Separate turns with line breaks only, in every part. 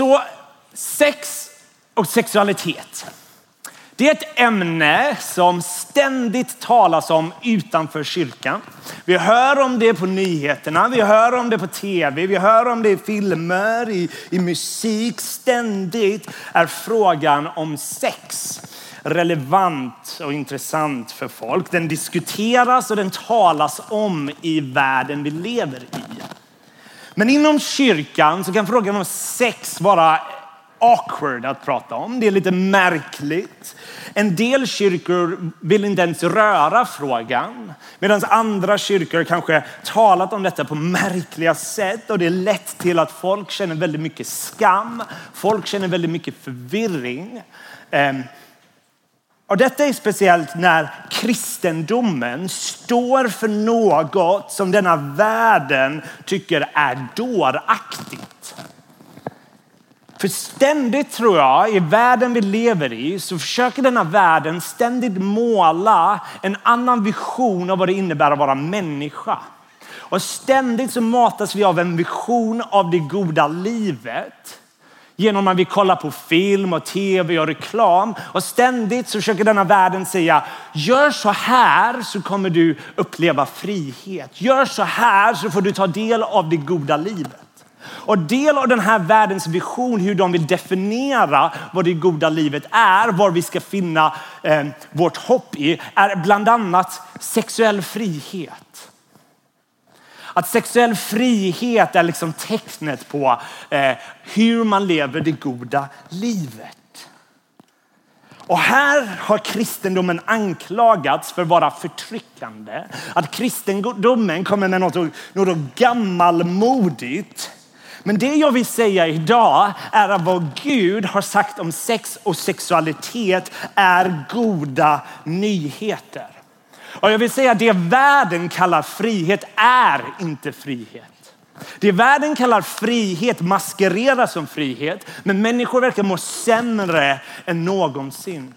Så sex och sexualitet. Det är ett ämne som ständigt talas om utanför kyrkan. Vi hör om det på nyheterna, vi hör om det på tv, vi hör om det i filmer, i, i musik. Ständigt är frågan om sex relevant och intressant för folk. Den diskuteras och den talas om i världen vi lever i. Men inom kyrkan så kan frågan om sex vara awkward att prata om. Det är lite märkligt. En del kyrkor vill inte ens röra frågan. Medan andra kyrkor kanske talat om detta på märkliga sätt. Och det är lätt till att folk känner väldigt mycket skam. Folk känner väldigt mycket förvirring. Ehm, och detta är speciellt när kristendomen står för något som denna världen tycker är dåraktigt. För ständigt tror jag, i världen vi lever i, så försöker denna världen ständigt måla en annan vision av vad det innebär att vara människa. Och ständigt så matas vi av en vision av det goda livet genom att vi kollar på film och tv och reklam. Och ständigt så försöker denna världen säga, gör så här så kommer du uppleva frihet. Gör så här så får du ta del av det goda livet. Och del av den här världens vision, hur de vill definiera vad det goda livet är, var vi ska finna eh, vårt hopp i, är bland annat sexuell frihet. Att sexuell frihet är liksom tecknet på eh, hur man lever det goda livet. Och här har kristendomen anklagats för att vara förtryckande. Att kristendomen kommer med något, något gammalmodigt men det jag vill säga idag är att vad Gud har sagt om sex och sexualitet är goda nyheter. Och jag vill säga att det världen kallar frihet är inte frihet. Det världen kallar frihet maskereras som frihet, men människor verkar må sämre än någonsin.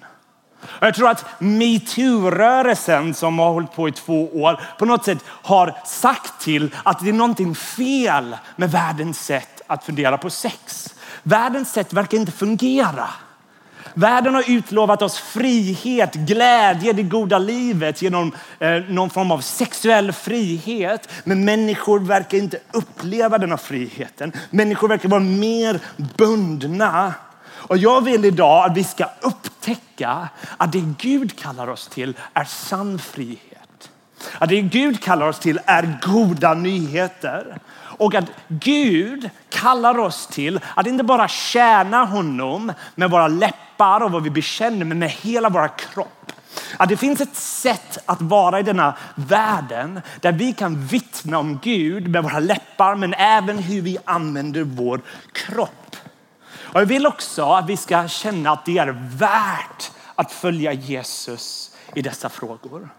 Jag tror att metoo-rörelsen som har hållit på i två år på något sätt har sagt till att det är någonting fel med världens sätt att fundera på sex. Världens sätt verkar inte fungera. Världen har utlovat oss frihet, glädje, det goda livet genom eh, någon form av sexuell frihet. Men människor verkar inte uppleva denna friheten. Människor verkar vara mer bundna och jag vill idag att vi ska upptäcka att det Gud kallar oss till är sann frihet. Att det Gud kallar oss till är goda nyheter. Och att Gud kallar oss till att inte bara tjäna honom med våra läppar och vad vi bekänner, men med hela våra kropp. Att det finns ett sätt att vara i denna världen där vi kan vittna om Gud med våra läppar, men även hur vi använder vår kropp. Och jag vill också att vi ska känna att det är värt att följa Jesus i dessa frågor.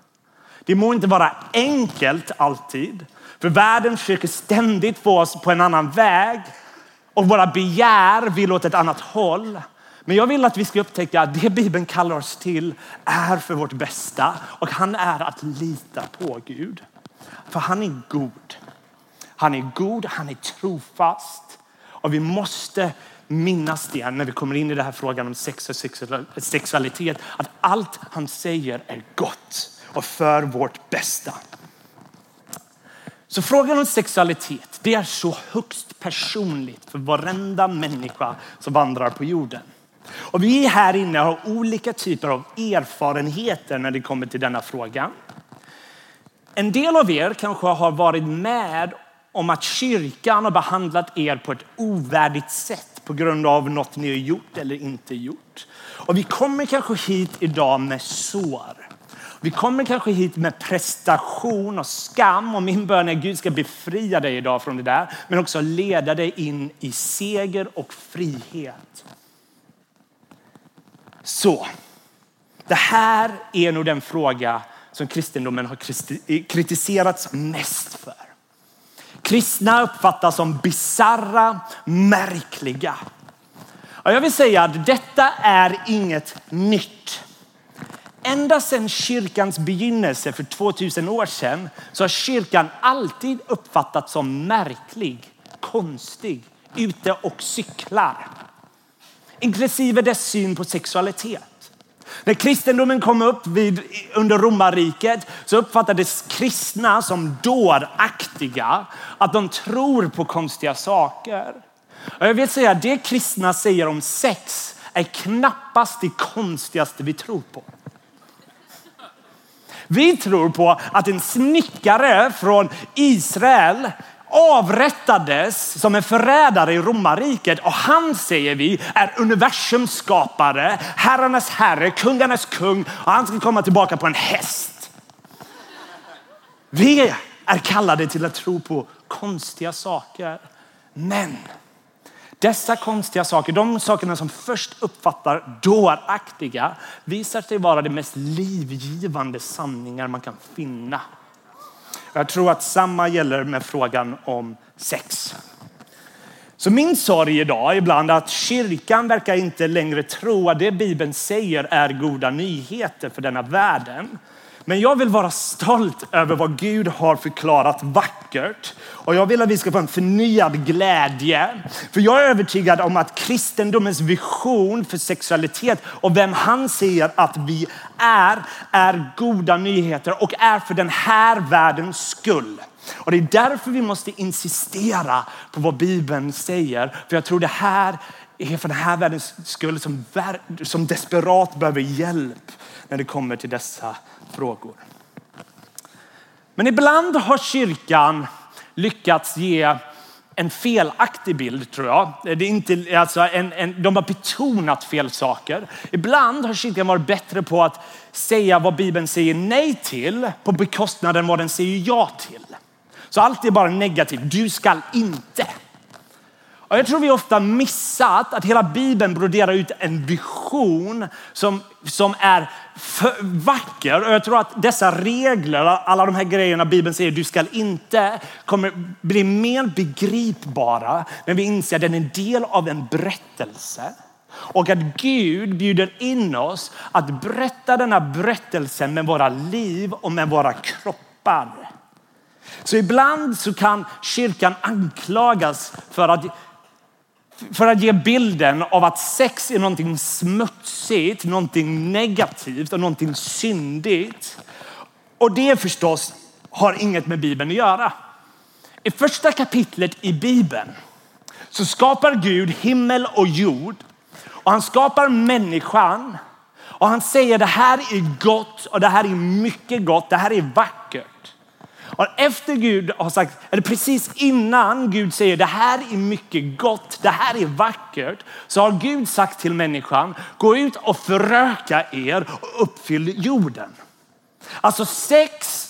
Det må inte vara enkelt alltid, för världen försöker ständigt få oss på en annan väg och våra begär vill åt ett annat håll. Men jag vill att vi ska upptäcka att det Bibeln kallar oss till är för vårt bästa och han är att lita på Gud. För han är god. Han är god, han är trofast och vi måste minnas det när vi kommer in i den här frågan om sex och sexualitet. Att allt han säger är gott och för vårt bästa. Så frågan om sexualitet, det är så högst personligt för varenda människa som vandrar på jorden. Och vi här inne har olika typer av erfarenheter när det kommer till denna fråga. En del av er kanske har varit med om att kyrkan har behandlat er på ett ovärdigt sätt på grund av något ni har gjort eller inte gjort. Och vi kommer kanske hit idag med sår. Vi kommer kanske hit med prestation och skam och min bön är att Gud ska befria dig idag från det där, men också leda dig in i seger och frihet. Så, det här är nog den fråga som kristendomen har eh, kritiserats mest för. Kristna uppfattas som bizarra, märkliga. Och jag vill säga att detta är inget nytt. Ända sedan kyrkans begynnelse för 2000 år sedan så har kyrkan alltid uppfattats som märklig, konstig, ute och cyklar. Inklusive dess syn på sexualitet. När kristendomen kom upp vid, under romarriket så uppfattades kristna som dåraktiga. Att de tror på konstiga saker. Och jag vill säga att det kristna säger om sex är knappast det konstigaste vi tror på. Vi tror på att en snickare från Israel avrättades som en förrädare i romarriket och han säger vi är universums skapare, herrarnas herre, kungarnas kung och han ska komma tillbaka på en häst. Vi är kallade till att tro på konstiga saker. Men dessa konstiga saker, de sakerna som först uppfattar dåraktiga, visar sig vara de mest livgivande sanningar man kan finna. Jag tror att samma gäller med frågan om sex. Så min sorg idag är ibland att kyrkan verkar inte längre tro att det Bibeln säger är goda nyheter för denna världen. Men jag vill vara stolt över vad Gud har förklarat vackert. Och jag vill att vi ska få en förnyad glädje. För jag är övertygad om att kristendomens vision för sexualitet och vem han säger att vi är, är goda nyheter och är för den här världens skull. Och det är därför vi måste insistera på vad Bibeln säger. För jag tror det här är för den här världens skull som, som desperat behöver hjälp när det kommer till dessa frågor. Men ibland har kyrkan lyckats ge en felaktig bild tror jag. Det är inte, alltså en, en, de har betonat fel saker. Ibland har kyrkan varit bättre på att säga vad Bibeln säger nej till på bekostnad av vad den säger ja till. Så allt är bara negativt. Du ska inte. Och jag tror vi ofta missat att hela Bibeln broderar ut en vision som, som är vacker. Och jag tror att dessa regler, alla de här grejerna Bibeln säger du ska inte, kommer bli mer begripbara när vi inser att den är en del av en berättelse. Och att Gud bjuder in oss att berätta denna berättelse med våra liv och med våra kroppar. Så ibland så kan kyrkan anklagas för att för att ge bilden av att sex är någonting smutsigt, någonting negativt och någonting syndigt. Och det förstås har inget med Bibeln att göra. I första kapitlet i Bibeln så skapar Gud himmel och jord och han skapar människan och han säger det här är gott och det här är mycket gott, det här är vackert. Och efter Gud har sagt, eller precis innan Gud säger det här är mycket gott, det här är vackert, så har Gud sagt till människan, gå ut och föröka er och uppfyll jorden. Alltså sex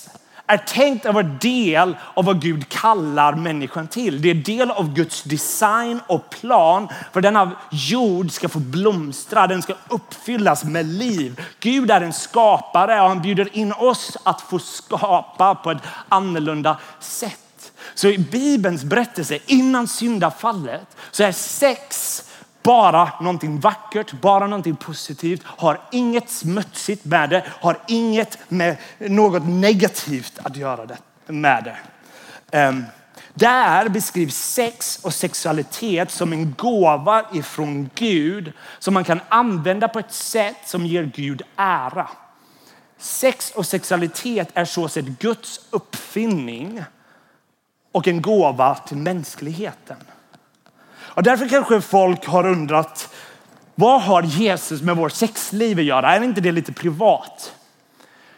är tänkt att vara del av vad Gud kallar människan till. Det är del av Guds design och plan för denna jord ska få blomstra. Den ska uppfyllas med liv. Gud är en skapare och han bjuder in oss att få skapa på ett annorlunda sätt. Så i Bibelns berättelse innan syndafallet så är sex bara någonting vackert, bara någonting positivt, har inget smutsigt med det, har inget med något negativt att göra med det. Um, där beskrivs sex och sexualitet som en gåva ifrån Gud som man kan använda på ett sätt som ger Gud ära. Sex och sexualitet är så sett Guds uppfinning och en gåva till mänskligheten. Och därför kanske folk har undrat, vad har Jesus med vår sexliv att göra? Är inte det lite privat?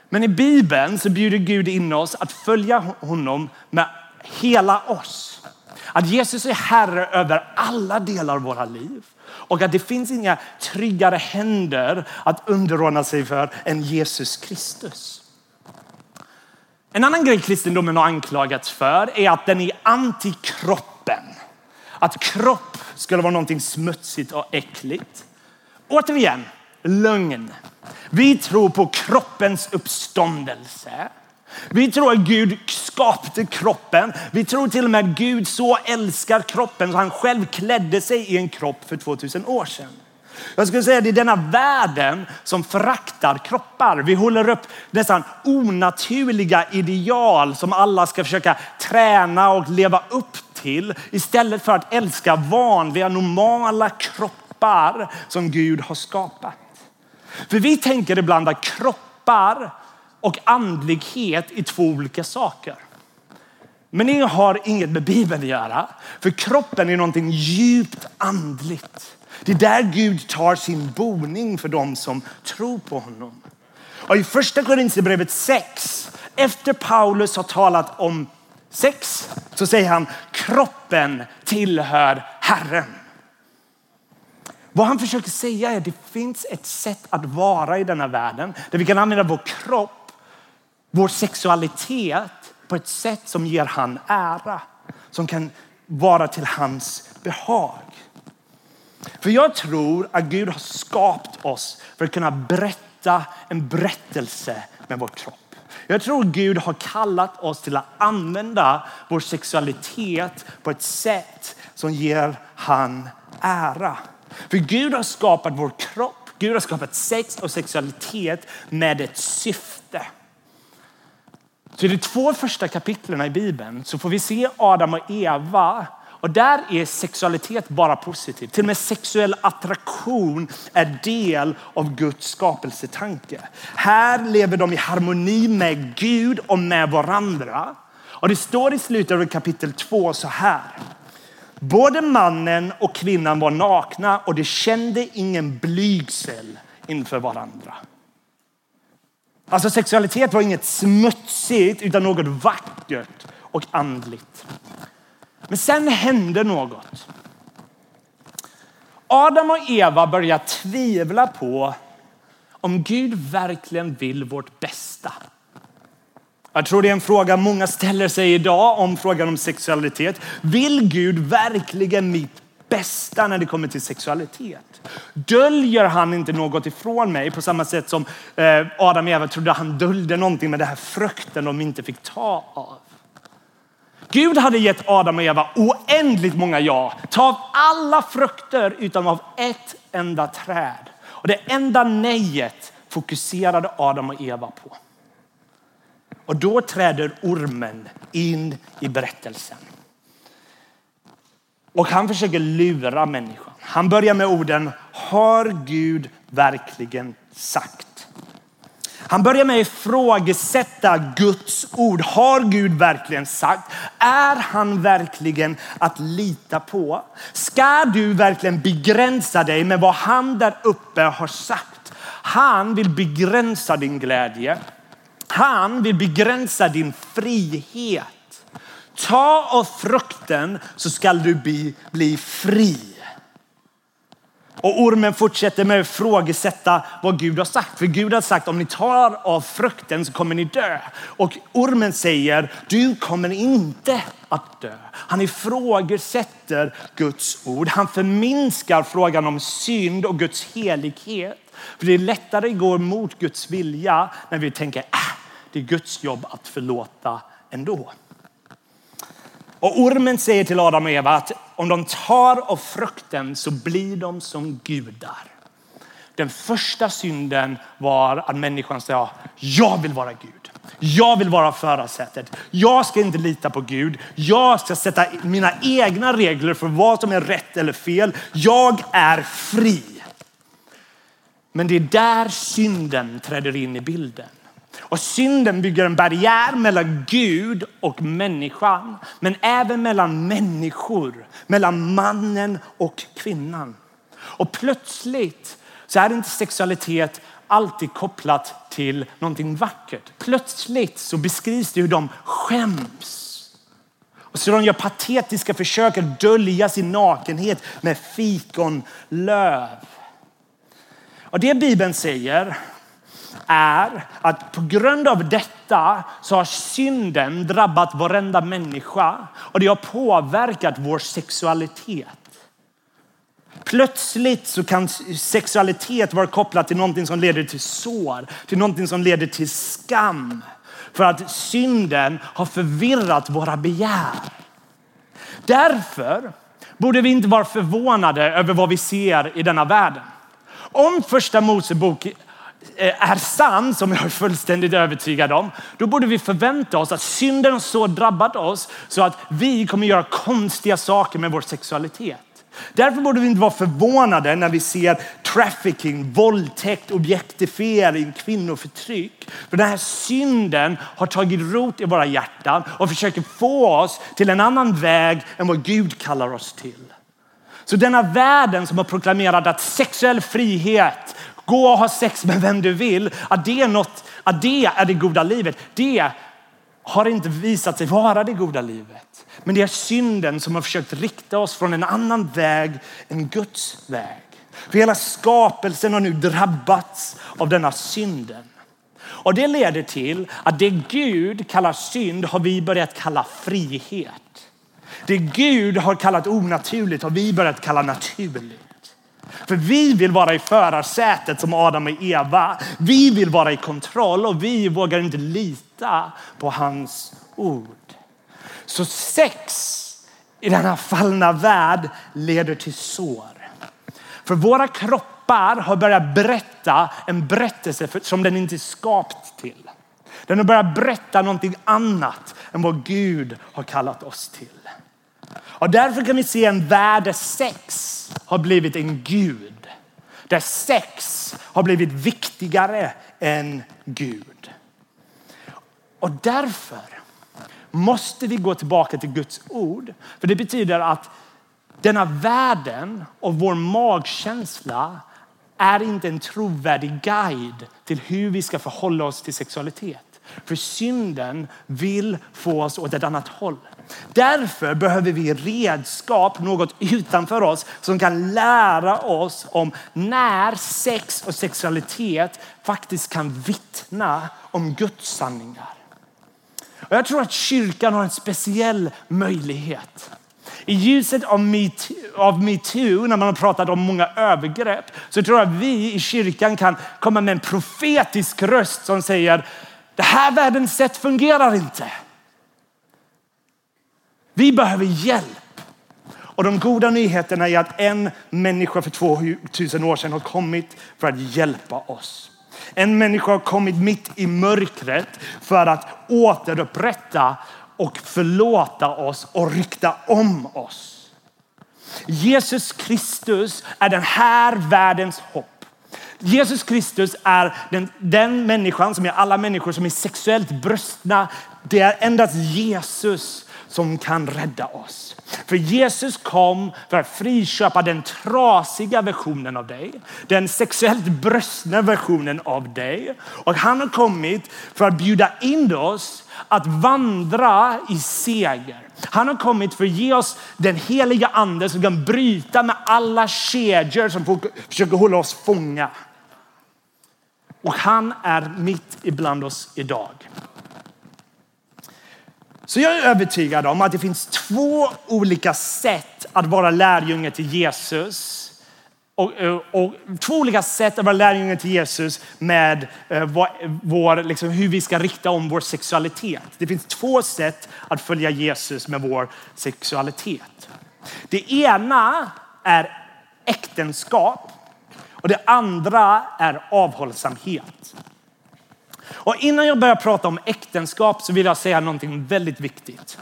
Men i Bibeln så bjuder Gud in oss att följa honom med hela oss. Att Jesus är herre över alla delar av våra liv. Och att det finns inga tryggare händer att underordna sig för än Jesus Kristus. En annan grej kristendomen har anklagats för är att den är antikroppen. Att kropp skulle vara någonting smutsigt och äckligt. Återigen, lögn. Vi tror på kroppens uppståndelse. Vi tror att Gud skapade kroppen. Vi tror till och med att Gud så älskar kroppen så han själv klädde sig i en kropp för 2000 år sedan. Jag skulle säga att det är denna världen som föraktar kroppar. Vi håller upp nästan onaturliga ideal som alla ska försöka träna och leva upp till istället för att älska vanliga, normala kroppar som Gud har skapat. För vi tänker ibland att kroppar och andlighet är två olika saker. Men det har inget med Bibeln att göra. För kroppen är någonting djupt andligt. Det är där Gud tar sin boning för dem som tror på honom. Och i första Korinthierbrevet 6, efter Paulus har talat om sex, så säger han kroppen tillhör Herren. Vad han försöker säga är att det finns ett sätt att vara i denna världen där vi kan använda vår kropp, vår sexualitet på ett sätt som ger han ära. Som kan vara till hans behag. För jag tror att Gud har skapat oss för att kunna berätta en berättelse med vår kropp. Jag tror Gud har kallat oss till att använda vår sexualitet på ett sätt som ger han ära. För Gud har skapat vår kropp, Gud har skapat sex och sexualitet med ett syfte. Så i de två första kapitlen i Bibeln så får vi se Adam och Eva och där är sexualitet bara positivt. Till och med sexuell attraktion är del av Guds skapelsetanke. Här lever de i harmoni med Gud och med varandra. Och det står i slutet av kapitel 2 så här. Både mannen och kvinnan var nakna och de kände ingen blygsel inför varandra. Alltså sexualitet var inget smutsigt utan något vackert och andligt. Men sen hände något. Adam och Eva börjar tvivla på om Gud verkligen vill vårt bästa. Jag tror det är en fråga många ställer sig idag om frågan om sexualitet. Vill Gud verkligen mitt bästa när det kommer till sexualitet? Döljer han inte något ifrån mig på samma sätt som eh, Adam och Eva trodde han döljde någonting med den här frukten de inte fick ta av? Gud hade gett Adam och Eva oändligt många ja. Ta av alla frukter utan av ett enda träd. Och det enda nejet fokuserade Adam och Eva på. Och då träder ormen in i berättelsen. Och han försöker lura människan. Han börjar med orden, har Gud verkligen sagt? Han börjar med att ifrågasätta Guds ord. Har Gud verkligen sagt? Är han verkligen att lita på? Ska du verkligen begränsa dig med vad han där uppe har sagt? Han vill begränsa din glädje. Han vill begränsa din frihet. Ta av frukten så skall du bli, bli fri. Och ormen fortsätter med att frågesätta vad Gud har sagt. För Gud har sagt om ni tar av frukten så kommer ni dö. Och ormen säger du kommer inte att dö. Han ifrågasätter Guds ord. Han förminskar frågan om synd och Guds helighet. För det är lättare att gå emot Guds vilja när vi tänker äh, det är Guds jobb att förlåta ändå. Och ormen säger till Adam och Eva att om de tar av frukten så blir de som gudar. Den första synden var att människan sa, jag vill vara Gud. Jag vill vara förarsätet. Jag ska inte lita på Gud. Jag ska sätta mina egna regler för vad som är rätt eller fel. Jag är fri. Men det är där synden träder in i bilden. Och synden bygger en barriär mellan Gud och människan, men även mellan människor, mellan mannen och kvinnan. Och plötsligt så är inte sexualitet alltid kopplat till någonting vackert. Plötsligt så beskrivs det hur de skäms. Och så de gör patetiska försök att dölja sin nakenhet med fikonlöv. Och det Bibeln säger är att på grund av detta så har synden drabbat varenda människa och det har påverkat vår sexualitet. Plötsligt så kan sexualitet vara kopplat till någonting som leder till sår, till någonting som leder till skam. För att synden har förvirrat våra begär. Därför borde vi inte vara förvånade över vad vi ser i denna världen. Om första Mosebok Eh, är sann, som jag är fullständigt övertygad om, då borde vi förvänta oss att synden så drabbat oss så att vi kommer göra konstiga saker med vår sexualitet. Därför borde vi inte vara förvånade när vi ser trafficking, våldtäkt, objektifiering, kvinnoförtryck. För den här synden har tagit rot i våra hjärtan och försöker få oss till en annan väg än vad Gud kallar oss till. Så denna världen som har proklamerat att sexuell frihet, gå och ha sex med vem du vill, att det är, något, att det, är det goda livet. Det har inte visat sig vara det goda livet. Men det är synden som har försökt rikta oss från en annan väg än Guds väg. För hela skapelsen har nu drabbats av denna synden. Och det leder till att det Gud kallar synd har vi börjat kalla frihet. Det Gud har kallat onaturligt har vi börjat kalla naturligt. För vi vill vara i förarsätet som Adam och Eva. Vi vill vara i kontroll och vi vågar inte lita på hans ord. Så sex i denna fallna värld leder till sår. För våra kroppar har börjat berätta en berättelse som den inte är skapt till. Den har börjat berätta någonting annat än vad Gud har kallat oss till. Och därför kan vi se en värld där sex har blivit en gud. Där sex har blivit viktigare än Gud. Och därför måste vi gå tillbaka till Guds ord. För det betyder att denna världen och vår magkänsla är inte en trovärdig guide till hur vi ska förhålla oss till sexualitet. För synden vill få oss åt ett annat håll. Därför behöver vi redskap, något utanför oss som kan lära oss om när sex och sexualitet faktiskt kan vittna om Guds sanningar. Och jag tror att kyrkan har en speciell möjlighet. I ljuset av metoo, när man har pratat om många övergrepp, så tror jag att vi i kyrkan kan komma med en profetisk röst som säger det här världens sätt fungerar inte. Vi behöver hjälp. Och de goda nyheterna är att en människa för 2000 år sedan har kommit för att hjälpa oss. En människa har kommit mitt i mörkret för att återupprätta och förlåta oss och rykta om oss. Jesus Kristus är den här världens hopp. Jesus Kristus är den, den människan som är alla människor som är sexuellt brustna. Det är endast Jesus som kan rädda oss. För Jesus kom för att friköpa den trasiga versionen av dig. Den sexuellt bröstna versionen av dig. Och han har kommit för att bjuda in oss att vandra i seger. Han har kommit för att ge oss den heliga ande som kan bryta med alla kedjor som försöker hålla oss fånga. Och han är mitt ibland oss idag. Så jag är övertygad om att det finns två olika sätt att vara lärjunge till Jesus. Och, eh, och, två olika sätt att vara lärjunge till Jesus med eh, vår, liksom, hur vi ska rikta om vår sexualitet. Det finns två sätt att följa Jesus med vår sexualitet. Det ena är äktenskap och det andra är avhållsamhet. Och innan jag börjar prata om äktenskap så vill jag säga någonting väldigt viktigt.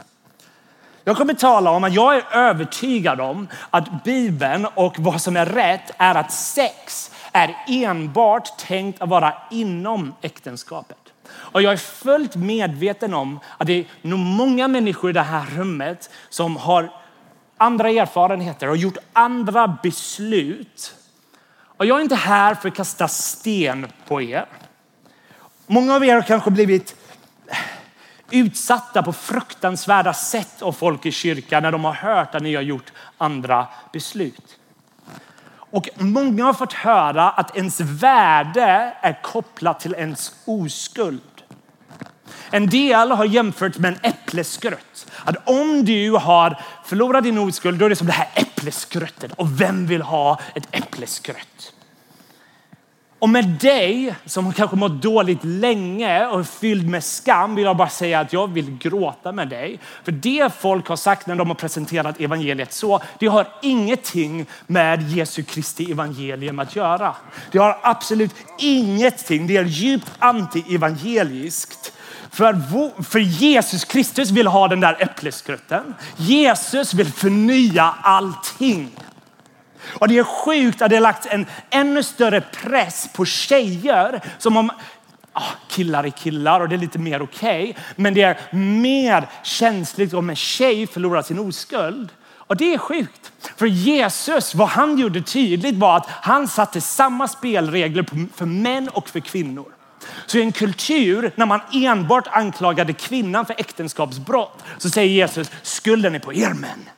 Jag kommer tala om att jag är övertygad om att Bibeln och vad som är rätt är att sex är enbart tänkt att vara inom äktenskapet. Och jag är fullt medveten om att det är nog många människor i det här rummet som har andra erfarenheter och gjort andra beslut. Och jag är inte här för att kasta sten på er. Många av er har kanske blivit utsatta på fruktansvärda sätt av folk i kyrkan när de har hört att ni har gjort andra beslut. Och många har fått höra att ens värde är kopplat till ens oskuld. En del har jämfört med en äppleskrutt. Att om du har förlorat din oskuld, då är det som det här äppleskruttet. Och vem vill ha ett äppleskrutt? Och med dig som kanske mått dåligt länge och är fylld med skam vill jag bara säga att jag vill gråta med dig. För det folk har sagt när de har presenterat evangeliet så, det har ingenting med Jesu Kristi evangelium att göra. Det har absolut ingenting, det är djupt anti-evangeliskt. För, för Jesus Kristus vill ha den där äppelskrutten. Jesus vill förnya allting. Och det är sjukt att det har lagts en ännu större press på tjejer som om ah, killar är killar och det är lite mer okej. Okay, men det är mer känsligt om en tjej förlorar sin oskuld. Och det är sjukt. För Jesus, vad han gjorde tydligt var att han satte samma spelregler för män och för kvinnor. Så i en kultur när man enbart anklagade kvinnan för äktenskapsbrott så säger Jesus skulden är på er män.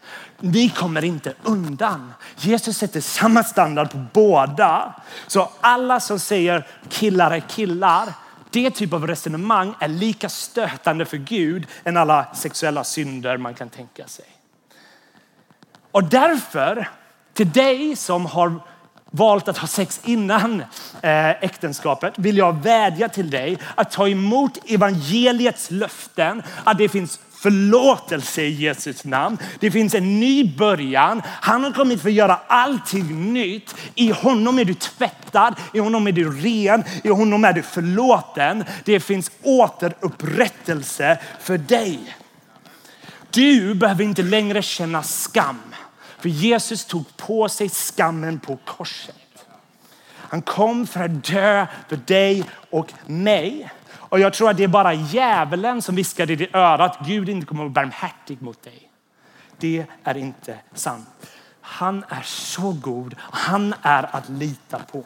Ni kommer inte undan. Jesus sätter samma standard på båda. Så alla som säger killar är killar, det typ av resonemang är lika stötande för Gud än alla sexuella synder man kan tänka sig. Och därför, till dig som har valt att ha sex innan eh, äktenskapet vill jag vädja till dig att ta emot evangeliets löften att det finns förlåtelse i Jesus namn. Det finns en ny början. Han har kommit för att göra allting nytt. I honom är du tvättad, i honom är du ren, i honom är du förlåten. Det finns återupprättelse för dig. Du behöver inte längre känna skam. För Jesus tog på sig skammen på korset. Han kom för att dö för dig och mig. Och jag tror att det är bara djävulen som viskar i ditt öra att Gud inte kommer att vara barmhärtig mot dig. Det är inte sant. Han är så god. Han är att lita på.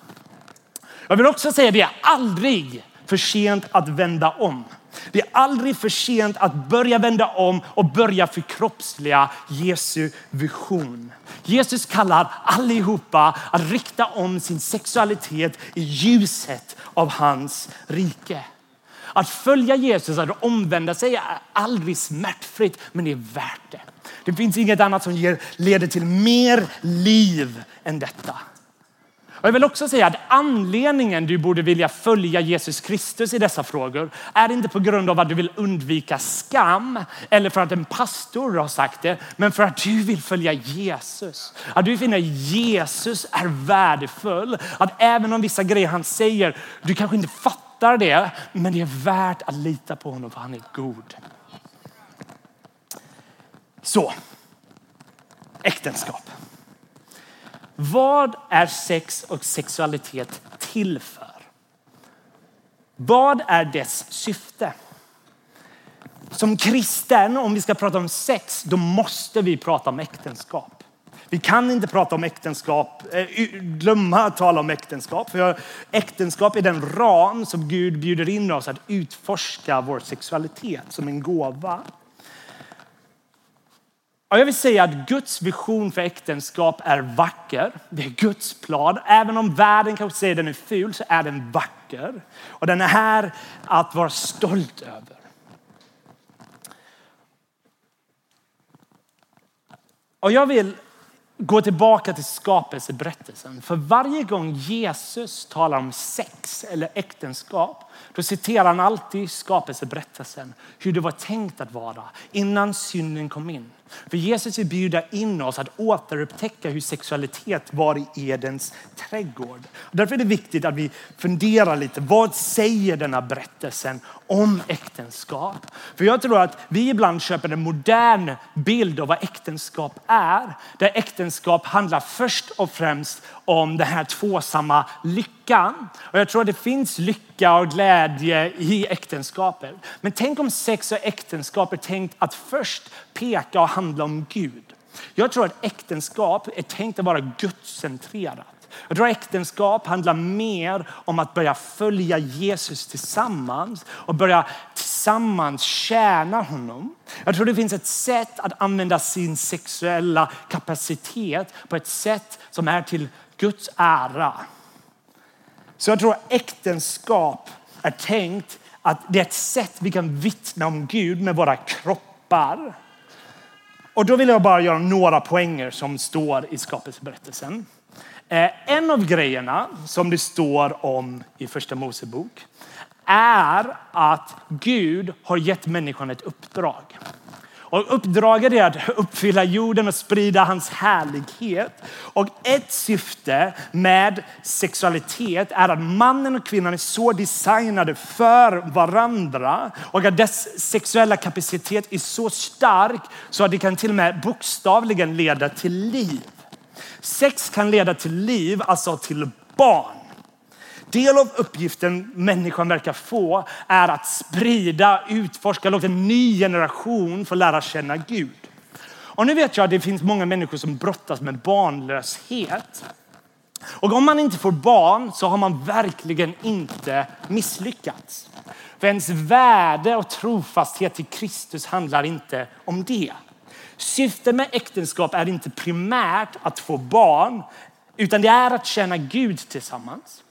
Jag vill också säga att det är aldrig för sent att vända om. Det är aldrig för sent att börja vända om och börja förkroppsliga Jesu vision. Jesus kallar allihopa att rikta om sin sexualitet i ljuset av hans rike. Att följa Jesus, att omvända sig är aldrig smärtfritt, men det är värt det. Det finns inget annat som ger, leder till mer liv än detta. Och jag vill också säga att anledningen du borde vilja följa Jesus Kristus i dessa frågor är inte på grund av att du vill undvika skam eller för att en pastor har sagt det, men för att du vill följa Jesus. Att du finner Jesus är värdefull. Att även om vissa grejer han säger, du kanske inte fattar det, men det är värt att lita på honom för han är god. Så, äktenskap. Vad är sex och sexualitet till för? Vad är dess syfte? Som kristen, om vi ska prata om sex, då måste vi prata om äktenskap. Vi kan inte prata om äktenskap, eh, glömma att tala om äktenskap. För äktenskap är den ram som Gud bjuder in oss att utforska vår sexualitet som en gåva. Jag vill säga att Guds vision för äktenskap är vacker. Det är Guds plan. Även om världen kanske säger att den är ful så är den vacker. Och den är här att vara stolt över. Och jag vill gå tillbaka till skapelseberättelsen. För varje gång Jesus talar om sex eller äktenskap, då citerar han alltid skapelseberättelsen. Hur det var tänkt att vara innan synden kom in. För Jesus vill bjuda in oss att återupptäcka hur sexualitet var i Edens trädgård. Därför är det viktigt att vi funderar lite. Vad säger denna berättelsen om äktenskap? För jag tror att vi ibland köper en modern bild av vad äktenskap är. Där äktenskap handlar först och främst om den här tvåsamma lyckan. Och jag tror att det finns lycka och glädje i äktenskapet. Men tänk om sex och äktenskap är tänkt att först peka och handla om Gud. Jag tror att äktenskap är tänkt att vara gudscentrerat. Jag tror äktenskap handlar mer om att börja följa Jesus tillsammans och börja tillsammans tjäna honom. Jag tror det finns ett sätt att använda sin sexuella kapacitet på ett sätt som är till Guds ära. Så jag tror äktenskap är tänkt att det är ett sätt vi kan vittna om Gud med våra kroppar. Och då vill jag bara göra några poänger som står i skapelseberättelsen. Eh, en av grejerna som det står om i första Mosebok är att Gud har gett människan ett uppdrag. Och uppdraget är att uppfylla jorden och sprida hans härlighet. Och ett syfte med sexualitet är att mannen och kvinnan är så designade för varandra och att dess sexuella kapacitet är så stark så att det kan till och med bokstavligen leda till liv. Sex kan leda till liv, alltså till barn. Del av uppgiften människan verkar få är att sprida, utforska, låta en ny generation få lära känna Gud. Och nu vet jag att det finns många människor som brottas med barnlöshet. Och om man inte får barn så har man verkligen inte misslyckats. För ens värde och trofasthet till Kristus handlar inte om det. Syftet med äktenskap är inte primärt att få barn, utan det är att tjäna Gud tillsammans.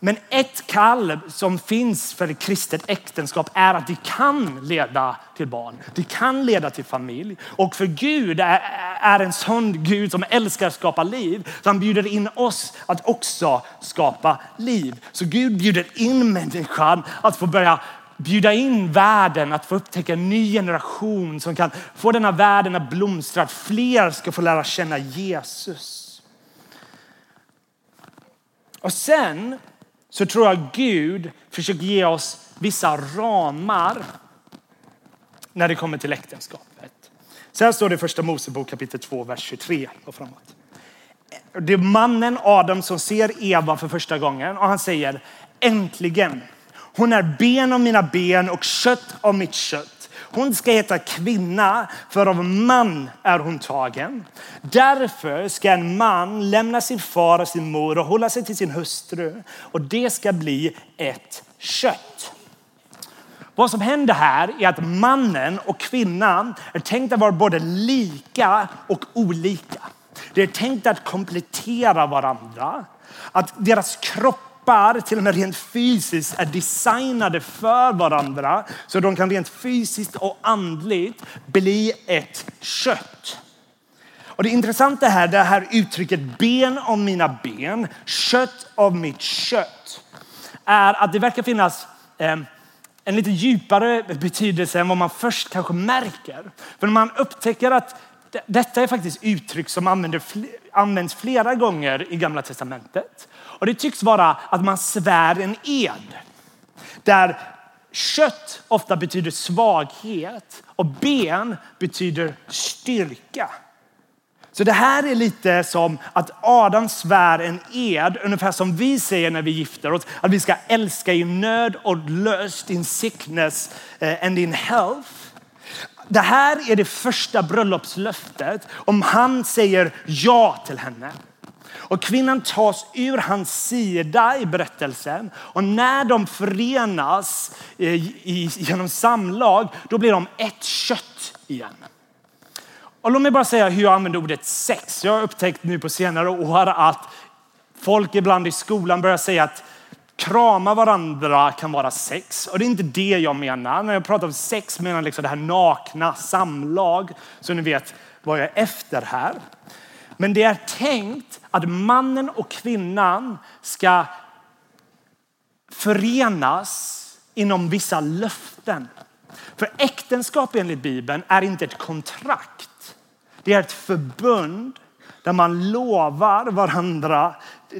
Men ett kall som finns för ett kristet äktenskap är att det kan leda till barn. Det kan leda till familj. Och för Gud är, är en sån Gud som älskar att skapa liv. Så han bjuder in oss att också skapa liv. Så Gud bjuder in människan att få börja bjuda in världen att få upptäcka en ny generation som kan få denna världen att blomstra. Att fler ska få lära känna Jesus. Och sen så tror jag Gud försöker ge oss vissa ramar när det kommer till äktenskapet. Så här står det i första Mosebok kapitel 2, vers 23 och framåt. Det är mannen Adam som ser Eva för första gången och han säger äntligen. Hon är ben av mina ben och kött av mitt kött. Hon ska heta kvinna, för av man är hon tagen. Därför ska en man lämna sin far och sin mor och hålla sig till sin hustru och det ska bli ett kött. Vad som händer här är att mannen och kvinnan är tänkta att vara både lika och olika. Det är tänkt att komplettera varandra. Att deras kropp kroppar, till och med rent fysiskt, är designade för varandra så de kan rent fysiskt och andligt bli ett kött. Och det intressanta här, det här uttrycket ben av mina ben, kött av mitt kött, är att det verkar finnas eh, en lite djupare betydelse än vad man först kanske märker. För när man upptäcker att detta är faktiskt uttryck som används flera gånger i Gamla Testamentet. Och det tycks vara att man svär en ed. Där kött ofta betyder svaghet och ben betyder styrka. Så det här är lite som att Adam svär en ed, ungefär som vi säger när vi gifter oss, att vi ska älska i nöd och löst in sickness eh, and in health. Det här är det första bröllopslöftet om han säger ja till henne. Och kvinnan tas ur hans sida i berättelsen. Och när de förenas eh, genom samlag, då blir de ett kött igen. Och låt mig bara säga hur jag använder ordet sex. Jag har upptäckt nu på senare år att folk ibland i skolan börjar säga att krama varandra kan vara sex. Och det är inte det jag menar. När jag pratar om sex menar jag liksom det här nakna samlag. Så ni vet vad jag är efter här. Men det är tänkt att mannen och kvinnan ska förenas inom vissa löften. För äktenskap enligt Bibeln är inte ett kontrakt. Det är ett förbund där man lovar varandra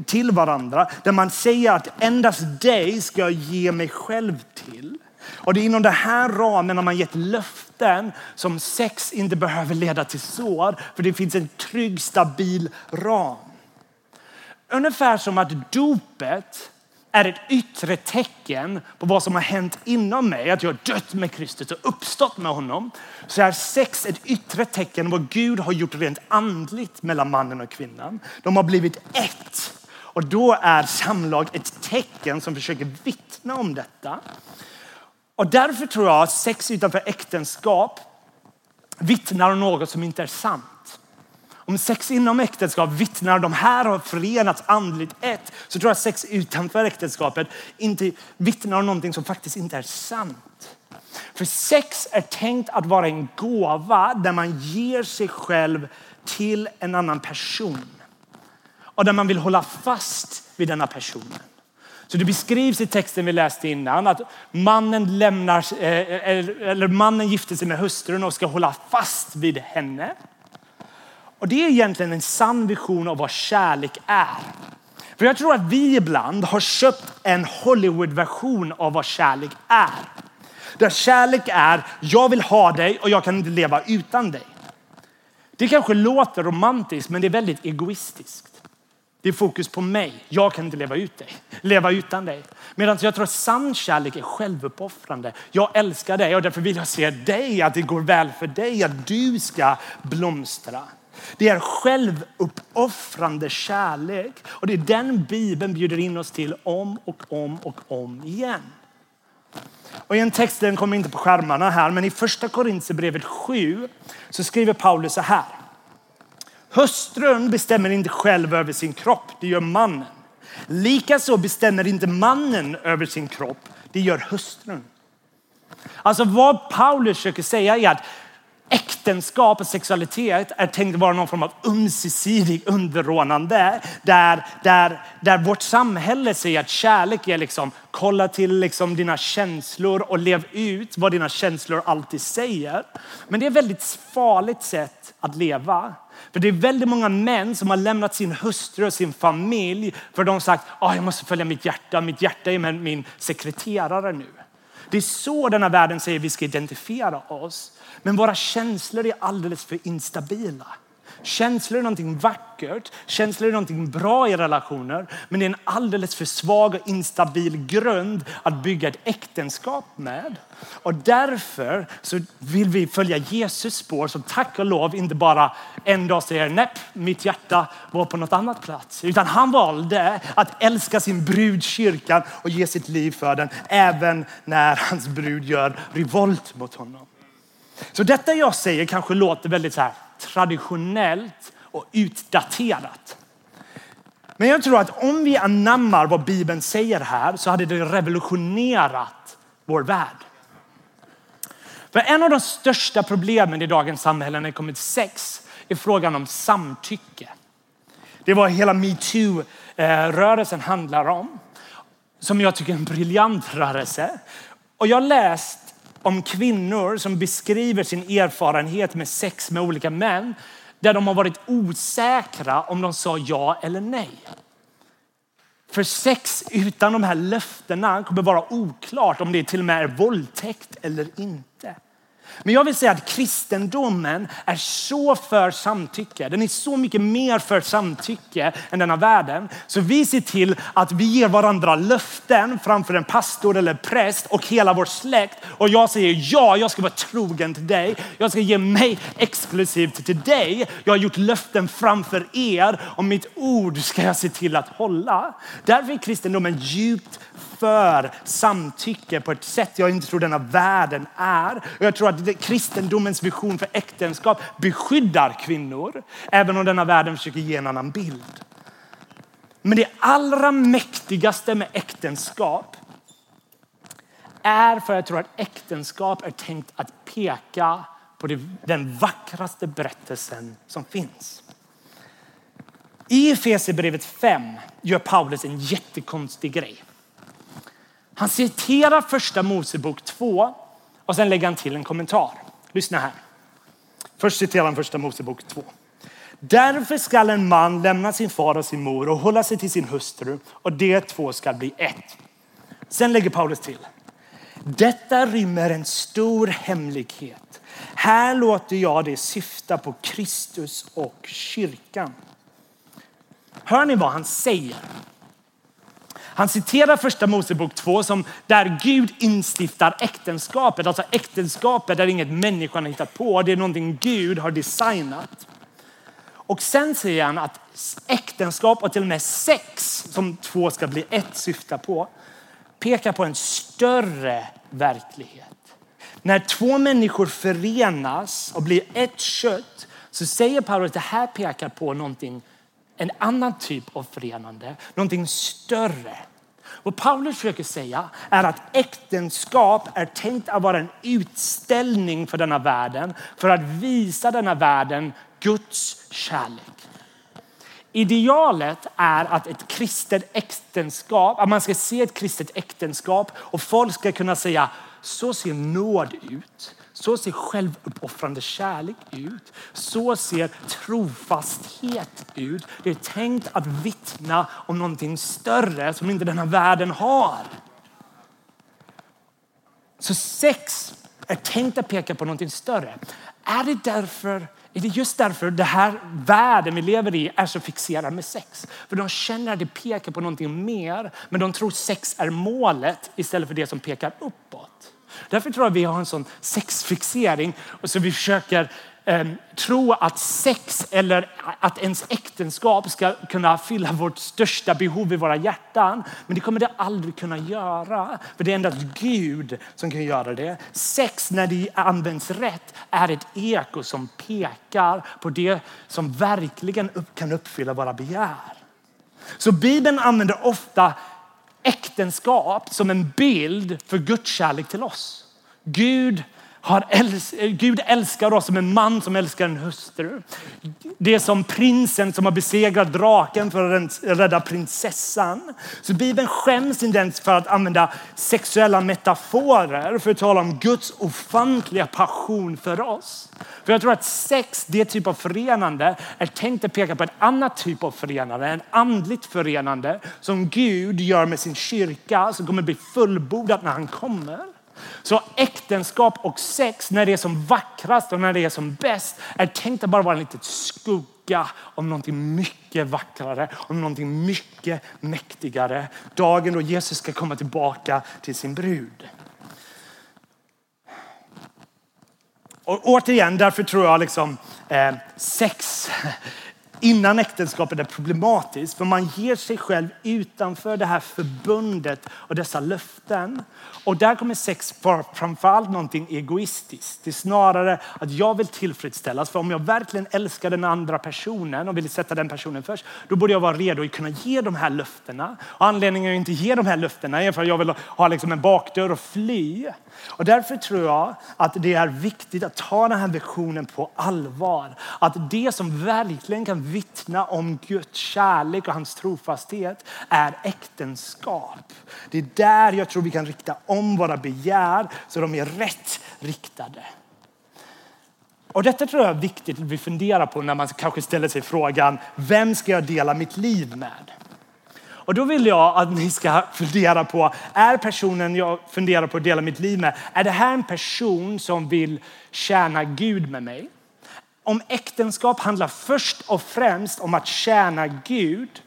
till varandra. Där man säger att endast dig ska jag ge mig själv till. Och det är inom den här ramen har man gett löften som sex inte behöver leda till sår. För det finns en trygg, stabil ram. Ungefär som att dopet är ett yttre tecken på vad som har hänt inom mig. Att jag har dött med Kristus och uppstått med honom. Så är sex ett yttre tecken på vad Gud har gjort rent andligt mellan mannen och kvinnan. De har blivit ett. Och då är samlag ett tecken som försöker vittna om detta. Och därför tror jag att sex utanför äktenskap vittnar om något som inte är sant. Om sex inom äktenskap vittnar de här har förenats andligt ett så tror jag att sex utanför äktenskapet inte vittnar om någonting som faktiskt inte är sant. För sex är tänkt att vara en gåva där man ger sig själv till en annan person. och där man vill hålla fast vid denna personen. Så det beskrivs i texten vi läste innan att mannen lämnar, eh, eh, eller mannen gifter sig med hustrun och ska hålla fast vid henne. Och det är egentligen en sann vision av vad kärlek är. För jag tror att vi ibland har köpt en Hollywood-version av vad kärlek är. Där kärlek är, jag vill ha dig och jag kan inte leva utan dig. Det kanske låter romantiskt men det är väldigt egoistiskt. Det är fokus på mig. Jag kan inte leva ut dig, leva utan dig. Medan jag tror att sann kärlek är självuppoffrande. Jag älskar dig och därför vill jag se dig, att det går väl för dig, att du ska blomstra. Det är självuppoffrande kärlek och det är den Bibeln bjuder in oss till om och om och om igen. Och i en text, den kommer inte på skärmarna här, men i första Korintierbrevet 7 så skriver Paulus så här. Hustrun bestämmer inte själv över sin kropp, det gör mannen. Likaså bestämmer inte mannen över sin kropp, det gör hustrun. Alltså vad Paulus försöker säga är att äktenskap och sexualitet är tänkt att vara någon form av ömsesidig underordnande där, där, där vårt samhälle säger att kärlek är liksom kolla till liksom dina känslor och lev ut vad dina känslor alltid säger. Men det är ett väldigt farligt sätt att leva. För det är väldigt många män som har lämnat sin hustru och sin familj för de har sagt att jag måste följa mitt hjärta. Mitt hjärta är med min sekreterare nu. Det är så denna världen säger att vi ska identifiera oss. Men våra känslor är alldeles för instabila. Känslor är någonting vackert, känslor är någonting bra i relationer, men det är en alldeles för svag och instabil grund att bygga ett äktenskap med. Och därför så vill vi följa Jesus spår som tack och lov inte bara en dag säger nej, mitt hjärta var på något annat plats. Utan han valde att älska sin brud kyrkan och ge sitt liv för den även när hans brud gör revolt mot honom. Så detta jag säger kanske låter väldigt så här traditionellt och utdaterat. Men jag tror att om vi anammar vad Bibeln säger här så hade det revolutionerat vår värld. För en av de största problemen i dagens samhälle när det kommer till sex är frågan om samtycke. Det var hela metoo-rörelsen handlar om. Som jag tycker är en briljant rörelse. Och jag har läst om kvinnor som beskriver sin erfarenhet med sex med olika män där de har varit osäkra om de sa ja eller nej. För sex utan de här löftena kommer vara oklart om det till och med är våldtäkt eller inte. Men jag vill säga att kristendomen är så för samtycke. Den är så mycket mer för samtycke än denna världen. Så vi ser till att vi ger varandra löften framför en pastor eller präst och hela vår släkt. Och jag säger ja, jag ska vara trogen till dig. Jag ska ge mig exklusivt till dig. Jag har gjort löften framför er och mitt ord ska jag se till att hålla. Därför är kristendomen djupt för samtycke på ett sätt jag inte tror denna världen är. Och jag tror att kristendomens vision för äktenskap beskyddar kvinnor, även om denna världen försöker ge en annan bild. Men det allra mäktigaste med äktenskap är för jag tror att äktenskap är tänkt att peka på den vackraste berättelsen som finns. I Efesierbrevet 5 gör Paulus en jättekonstig grej. Han citerar första Mosebok 2 och sen lägger han till en kommentar. Lyssna här. Först citerar han första Mosebok 2. Därför skall en man lämna sin far och sin mor och hålla sig till sin hustru och de två skall bli ett. Sen lägger Paulus till. Detta rymmer en stor hemlighet. Här låter jag det syfta på Kristus och kyrkan. Hör ni vad han säger? Han citerar första Mosebok 2 som där Gud instiftar äktenskapet. Alltså äktenskapet är inget människan har hittat på. Det är någonting Gud har designat. Och sen säger han att äktenskap och till och med sex som två ska bli ett syftar på pekar på en större verklighet. När två människor förenas och blir ett kött så säger Paulus att det här pekar på någonting en annan typ av förenande, någonting större. Vad Paulus försöker säga är att äktenskap är tänkt att vara en utställning för denna världen för att visa denna världen Guds kärlek. Idealet är att ett kristet äktenskap, att man ska se ett kristet äktenskap och folk ska kunna säga så ser nåd ut. Så ser självuppoffrande kärlek ut. Så ser trofasthet ut. Det är tänkt att vittna om någonting större som inte den här världen har. Så sex är tänkt att peka på någonting större. Är det därför är det just därför den här världen vi lever i är så fixerad med sex. För de känner att det pekar på någonting mer, men de tror sex är målet istället för det som pekar uppåt. Därför tror jag vi har en sån sexfixering och så vi försöker eh, tro att sex eller att ens äktenskap ska kunna fylla vårt största behov i våra hjärtan. Men det kommer det aldrig kunna göra. För det är endast Gud som kan göra det. Sex när det används rätt är ett eko som pekar på det som verkligen kan uppfylla våra begär. Så Bibeln använder ofta äktenskap som en bild för Guds kärlek till oss. Gud äls Gud älskar oss som en man som älskar en hustru. Det är som prinsen som har besegrat draken för att rädda prinsessan. Så Bibeln skäms inte ens för att använda sexuella metaforer för att tala om Guds ofantliga passion för oss. För jag tror att sex, det typ av förenande, är tänkt att peka på en annan typ av förenande, en andligt förenande som Gud gör med sin kyrka som kommer bli fullbordat när han kommer. Så äktenskap och sex när det är som vackrast och när det är som bäst är tänkt att bara vara en liten skugga om någonting mycket vackrare, om någonting mycket mäktigare. Dagen då Jesus ska komma tillbaka till sin brud. Och återigen, därför tror jag liksom eh, sex innan äktenskapet är problematiskt. För man ger sig själv utanför det här förbundet och dessa löften. Och där kommer sex vara framförallt någonting egoistiskt. Det är snarare att jag vill tillfredsställas. För om jag verkligen älskar den andra personen och vill sätta den personen först, då borde jag vara redo att kunna ge de här löftena. Och anledningen att inte ge de här löftena är för att jag vill ha liksom en bakdörr och fly. Och därför tror jag att det är viktigt att ta den här visionen på allvar. Att det som verkligen kan vittna om Guds kärlek och hans trofasthet är äktenskap. Det är där jag tror vi kan rikta om våra begär så de är rätt riktade. Och detta tror jag är viktigt att vi funderar på när man kanske ställer sig frågan, vem ska jag dela mitt liv med? Och då vill jag att ni ska fundera på, är personen jag funderar på att dela mitt liv med, är det här en person som vill tjäna Gud med mig? Om äktenskap handlar först och främst om att tjäna Gud,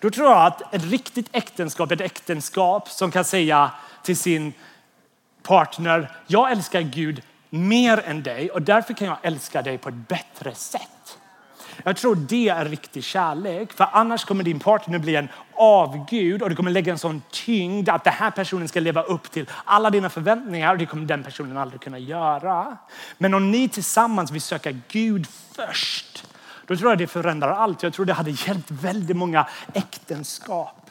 då tror jag att ett riktigt äktenskap, ett äktenskap som kan säga till sin partner, jag älskar Gud mer än dig och därför kan jag älska dig på ett bättre sätt. Jag tror det är riktig kärlek. För annars kommer din partner bli en avgud och du kommer lägga en sån tyngd att den här personen ska leva upp till alla dina förväntningar och det kommer den personen aldrig kunna göra. Men om ni tillsammans vill söka Gud först, då tror jag det förändrar allt. Jag tror det hade hjälpt väldigt många äktenskap.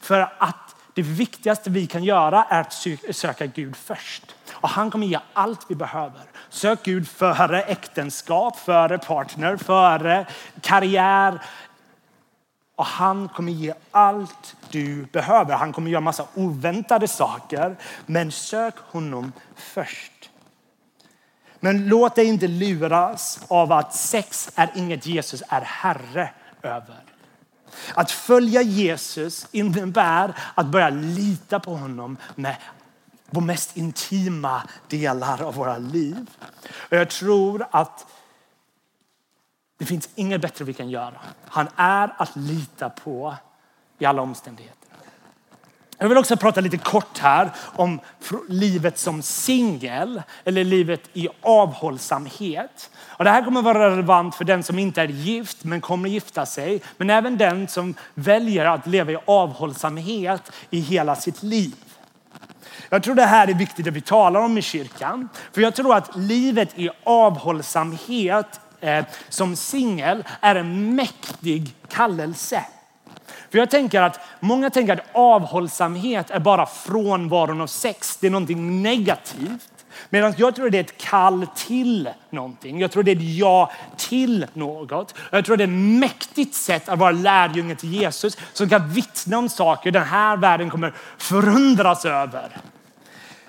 För att det viktigaste vi kan göra är att söka Gud först. Och han kommer ge allt vi behöver. Sök Gud före äktenskap, före partner, före karriär. Och han kommer ge allt du behöver. Han kommer göra massa oväntade saker. Men sök honom först. Men låt dig inte luras av att sex är inget Jesus är herre över. Att följa Jesus innebär att börja lita på honom med de mest intima delar av våra liv. Och jag tror att det finns inget bättre vi kan göra. Han är att lita på i alla omständigheter. Jag vill också prata lite kort här om livet som singel eller livet i avhållsamhet. Och det här kommer vara relevant för den som inte är gift men kommer gifta sig. Men även den som väljer att leva i avhållsamhet i hela sitt liv. Jag tror det här är viktigt att vi talar om i kyrkan. För jag tror att livet i avhållsamhet eh, som singel är en mäktig kallelse. För jag tänker att många tänker att avhållsamhet är bara frånvaron av sex. Det är någonting negativt. Medan jag tror det är ett kall till någonting. Jag tror det är ett ja till något. Jag tror det är ett mäktigt sätt att vara lärjunge till Jesus som kan vittna om saker den här världen kommer förundras över.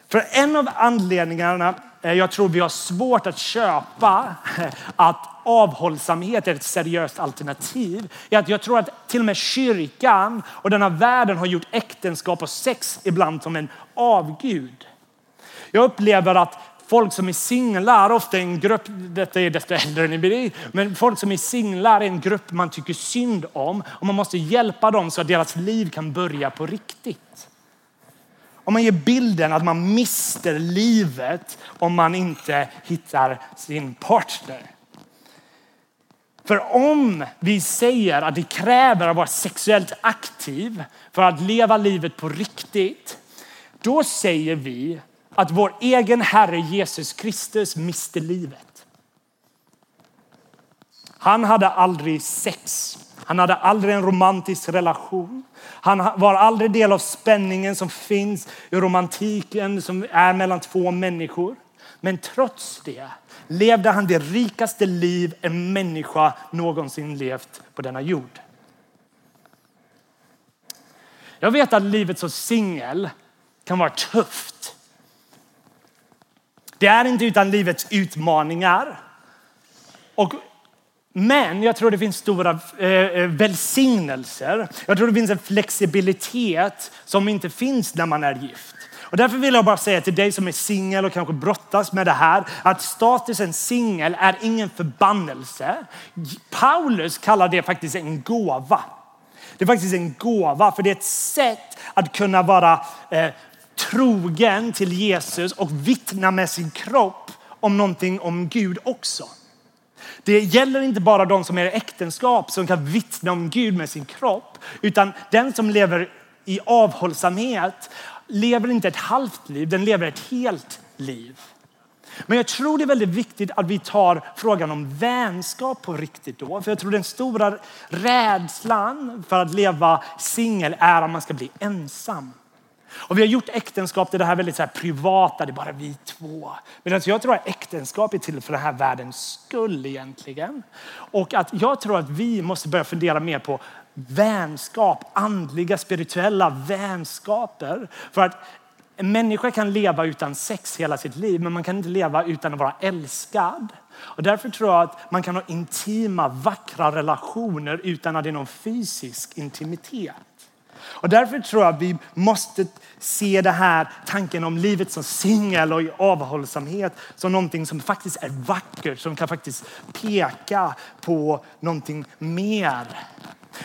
För en av anledningarna Eh, jag tror vi har svårt att köpa eh, att avhållsamhet är ett seriöst alternativ. Jag tror att till och med kyrkan och denna världen har gjort äktenskap och sex ibland som en avgud. Jag upplever att folk som är singlar, ofta en grupp, detta är desto äldre ni blir, men folk som är singlar är en grupp man tycker synd om och man måste hjälpa dem så att deras liv kan börja på riktigt. Om man ger bilden att man mister livet om man inte hittar sin partner. För om vi säger att det kräver att vara sexuellt aktiv för att leva livet på riktigt, då säger vi att vår egen Herre Jesus Kristus miste livet. Han hade aldrig sex. Han hade aldrig en romantisk relation. Han var aldrig del av spänningen som finns i romantiken som är mellan två människor. Men trots det levde han det rikaste liv en människa någonsin levt på denna jord. Jag vet att livet som singel kan vara tufft. Det är inte utan livets utmaningar. Och men jag tror det finns stora eh, eh, välsignelser. Jag tror det finns en flexibilitet som inte finns när man är gift. Och därför vill jag bara säga till dig som är singel och kanske brottas med det här att statusen singel är ingen förbannelse. Paulus kallar det faktiskt en gåva. Det är faktiskt en gåva för det är ett sätt att kunna vara eh, trogen till Jesus och vittna med sin kropp om någonting om Gud också. Det gäller inte bara de som är i äktenskap som kan vittna om Gud med sin kropp, utan den som lever i avhållsamhet lever inte ett halvt liv, den lever ett helt liv. Men jag tror det är väldigt viktigt att vi tar frågan om vänskap på riktigt då. För jag tror den stora rädslan för att leva singel är att man ska bli ensam. Och vi har gjort äktenskap till det här väldigt så här privata, det är bara vi två. Medan alltså, jag tror att äktenskap är till för den här världens skull egentligen. Och att jag tror att vi måste börja fundera mer på vänskap, andliga, spirituella vänskaper. För att en människa kan leva utan sex hela sitt liv, men man kan inte leva utan att vara älskad. Och därför tror jag att man kan ha intima, vackra relationer utan att det är någon fysisk intimitet. Och därför tror jag att vi måste se det här tanken om livet som singel och i avhållsamhet som någonting som faktiskt är vackert, som kan faktiskt peka på någonting mer.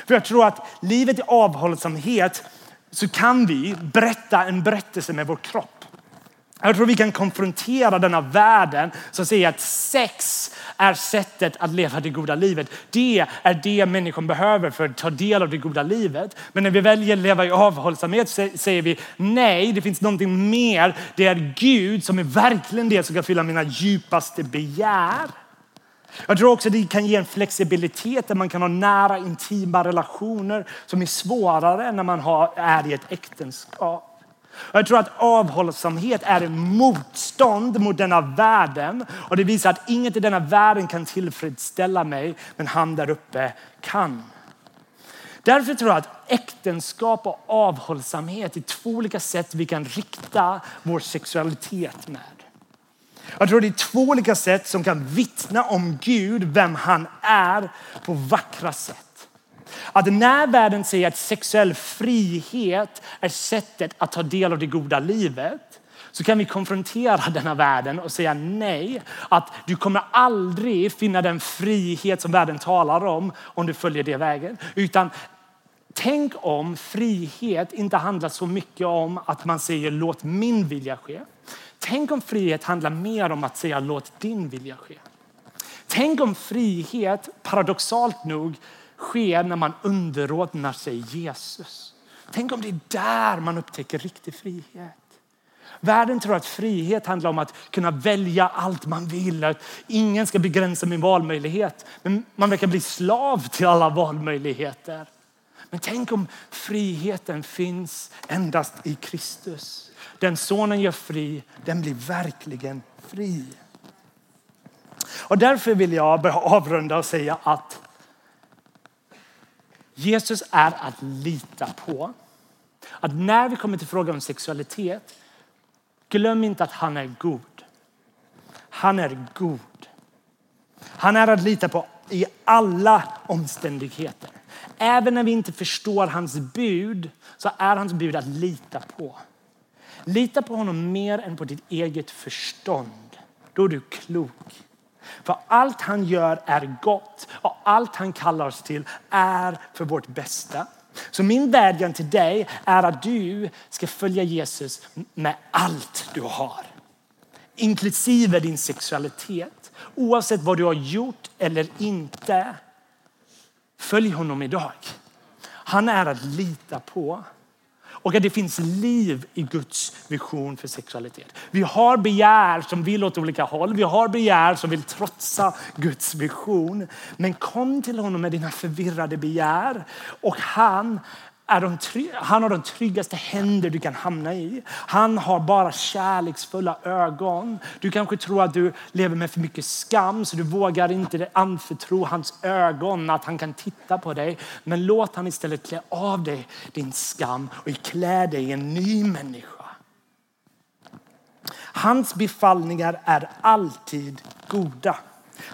För jag tror att livet i avhållsamhet så kan vi berätta en berättelse med vår kropp. Jag tror vi kan konfrontera denna världen som säger att sex är sättet att leva det goda livet. Det är det människan behöver för att ta del av det goda livet. Men när vi väljer att leva i avhållsamhet säger vi nej, det finns någonting mer. Det är Gud som är verkligen det som kan fylla mina djupaste begär. Jag tror också det kan ge en flexibilitet där man kan ha nära intima relationer som är svårare när man är i ett äktenskap. Jag tror att avhållsamhet är en motstånd mot denna världen och det visar att inget i denna världen kan tillfredsställa mig, men han där uppe kan. Därför tror jag att äktenskap och avhållsamhet är två olika sätt vi kan rikta vår sexualitet med. Jag tror det är två olika sätt som kan vittna om Gud, vem han är, på vackra sätt. Att när världen säger att sexuell frihet är sättet att ta del av det goda livet så kan vi konfrontera denna världen och säga nej. Att du kommer aldrig finna den frihet som världen talar om om du följer det vägen. Utan tänk om frihet inte handlar så mycket om att man säger låt min vilja ske. Tänk om frihet handlar mer om att säga låt din vilja ske. Tänk om frihet paradoxalt nog sker när man underordnar sig Jesus. Tänk om det är där man upptäcker riktig frihet. Världen tror att frihet handlar om att kunna välja allt man vill. Att ingen ska begränsa min valmöjlighet. Men man verkar bli slav till alla valmöjligheter. Men tänk om friheten finns endast i Kristus. Den sonen gör fri, den blir verkligen fri. Och därför vill jag avrunda och säga att Jesus är att lita på. Att när vi kommer till frågan om sexualitet, glöm inte att han är god. Han är god. Han är att lita på i alla omständigheter. Även när vi inte förstår hans bud så är hans bud att lita på. Lita på honom mer än på ditt eget förstånd. Då är du klok. För allt han gör är gott och allt han kallar oss till är för vårt bästa. Så min vädjan till dig är att du ska följa Jesus med allt du har. Inklusive din sexualitet. Oavsett vad du har gjort eller inte. Följ honom idag. Han är att lita på. Och att det finns liv i Guds vision för sexualitet. Vi har begär som vill åt olika håll. Vi har begär som vill trotsa Guds vision. Men kom till honom med dina förvirrade begär och han de, han har de tryggaste händer du kan hamna i. Han har bara kärleksfulla ögon. Du kanske tror att du lever med för mycket skam så du vågar inte anförtro hans ögon att han kan titta på dig. Men låt han istället klä av dig din skam och klä dig i en ny människa. Hans befallningar är alltid goda.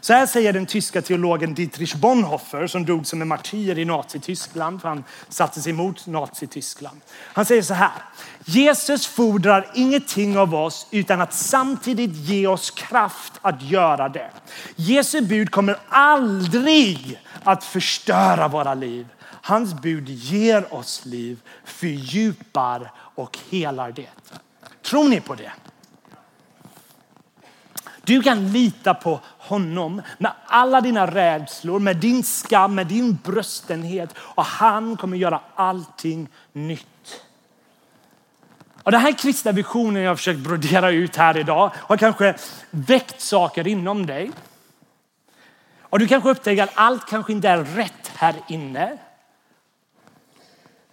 Så här säger den tyska teologen Dietrich Bonhoeffer som dog som en martyr i Nazityskland för han satte sig emot Nazityskland. Han säger så här. Jesus fordrar ingenting av oss utan att samtidigt ge oss kraft att göra det. Jesu bud kommer aldrig att förstöra våra liv. Hans bud ger oss liv, fördjupar och helar det. Tror ni på det? Du kan lita på honom med alla dina rädslor, med din skam, med din bröstenhet och han kommer göra allting nytt. Och den här kristna visionen jag har försökt brodera ut här idag har kanske väckt saker inom dig. Och du kanske upptäcker att allt kanske inte är rätt här inne.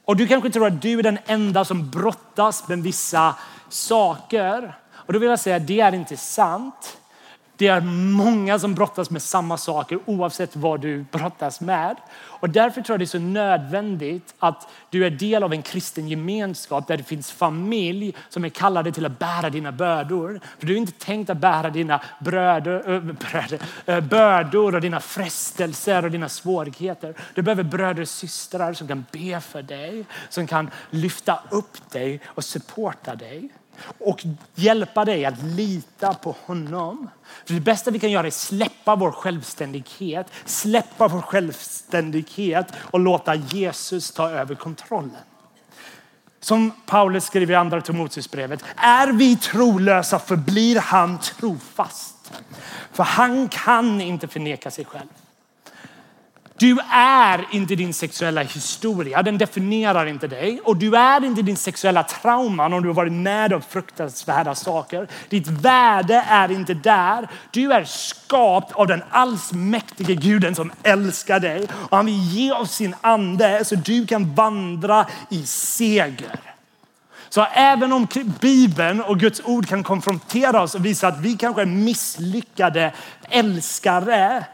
Och du kanske tror att du är den enda som brottas med vissa saker. Och då vill jag säga att det är inte sant. Det är många som brottas med samma saker oavsett vad du brottas med. Och därför tror jag det är så nödvändigt att du är del av en kristen gemenskap där det finns familj som är kallade till att bära dina bördor. För du är inte tänkt att bära dina bröder, bröder, bördor och dina frestelser och dina svårigheter. Du behöver bröder och systrar som kan be för dig, som kan lyfta upp dig och supporta dig och hjälpa dig att lita på honom. För det bästa vi kan göra är släppa vår självständighet, släppa vår självständighet och låta Jesus ta över kontrollen. Som Paulus skriver i andra Timoteusbrevet. Är vi trolösa förblir han trofast. För han kan inte förneka sig själv. Du är inte din sexuella historia, den definierar inte dig. Och du är inte din sexuella trauman om du har varit med om fruktansvärda saker. Ditt värde är inte där. Du är skapt av den allsmäktige guden som älskar dig. Och han vill ge oss sin ande så du kan vandra i seger. Så även om Bibeln och Guds ord kan konfrontera oss och visa att vi kanske är misslyckade älskare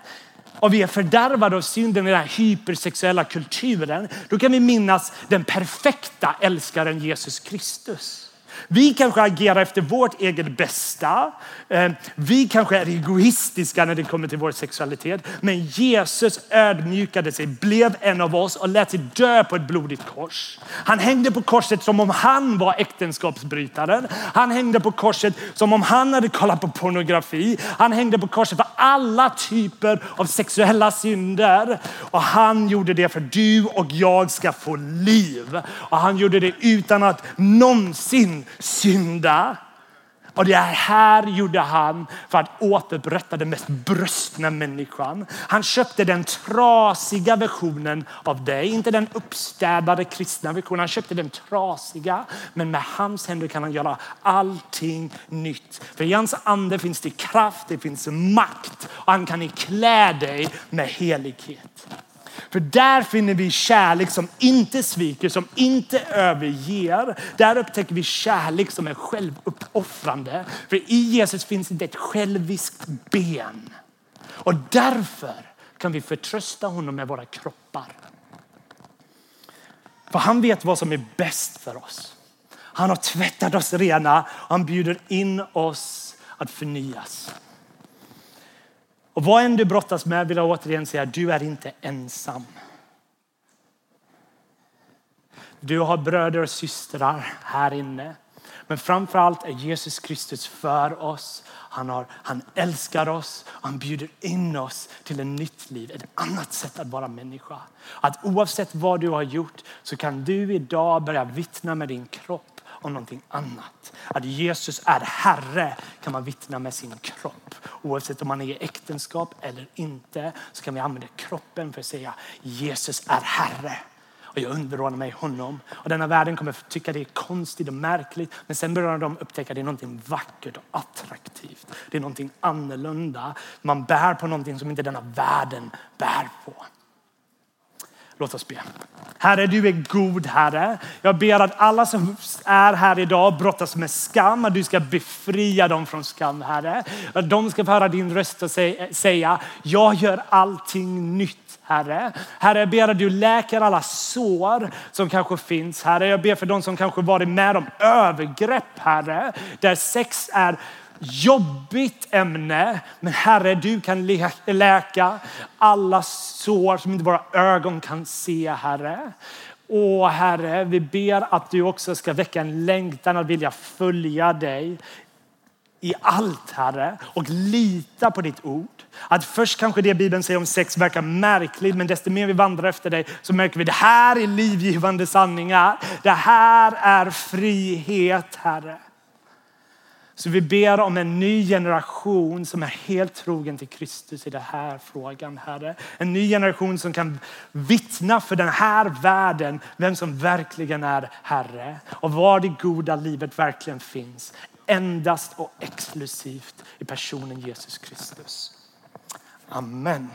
och vi är fördärvade av synden i den här hypersexuella kulturen, då kan vi minnas den perfekta älskaren Jesus Kristus. Vi kanske agerar efter vårt eget bästa. Eh, vi kanske är egoistiska när det kommer till vår sexualitet. Men Jesus ödmjukade sig, blev en av oss och lät sig dö på ett blodigt kors. Han hängde på korset som om han var äktenskapsbrytaren. Han hängde på korset som om han hade kollat på pornografi. Han hängde på korset för alla typer av sexuella synder. Och han gjorde det för att du och jag ska få liv. Och han gjorde det utan att någonsin synda. Och det här gjorde han för att återupprätta den mest bröstna människan. Han köpte den trasiga versionen av dig, inte den uppstädade kristna versionen. Han köpte den trasiga, men med hans händer kan han göra allting nytt. För i hans ande finns det kraft, det finns makt och han kan klä dig med helighet. För där finner vi kärlek som inte sviker, som inte överger. Där upptäcker vi kärlek som är självuppoffrande. För i Jesus finns inte ett själviskt ben. Och därför kan vi förtrösta honom med våra kroppar. För han vet vad som är bäst för oss. Han har tvättat oss rena och han bjuder in oss att förnyas. Och vad än du brottas med vill jag återigen säga, du är inte ensam. Du har bröder och systrar här inne. Men framför allt är Jesus Kristus för oss. Han, har, han älskar oss och han bjuder in oss till ett nytt liv, ett annat sätt att vara människa. Att oavsett vad du har gjort så kan du idag börja vittna med din kropp om någonting annat. Att Jesus är Herre kan man vittna med sin kropp. Oavsett om man är i äktenskap eller inte så kan vi använda kroppen för att säga Jesus är Herre och jag underordnar mig honom. Och denna världen kommer tycka det är konstigt och märkligt. Men sen börjar de upptäcka att det är någonting vackert och attraktivt. Det är någonting annorlunda. Man bär på någonting som inte denna världen bär på. Låt oss be. Herre, du är god Herre. Jag ber att alla som är här idag brottas med skam, att du ska befria dem från skam Herre. Att de ska få höra din röst och säga, jag gör allting nytt. Herre. Herre, jag ber att du läker alla sår som kanske finns. Herre, jag ber för de som kanske varit med om övergrepp, Herre. Där sex är jobbigt ämne. Men Herre, du kan läka alla sår som inte våra ögon kan se, Herre. Åh Herre, vi ber att du också ska väcka en längtan att vilja följa dig i allt, Herre, och lita på ditt ord. Att först kanske det Bibeln säger om sex verkar märkligt, men desto mer vi vandrar efter dig så märker vi det här är livgivande sanningar. Det här är frihet, Herre. Så vi ber om en ny generation som är helt trogen till Kristus i den här frågan, Herre. En ny generation som kan vittna för den här världen vem som verkligen är Herre och var det goda livet verkligen finns. Endast och exklusivt i personen Jesus Kristus. Amen.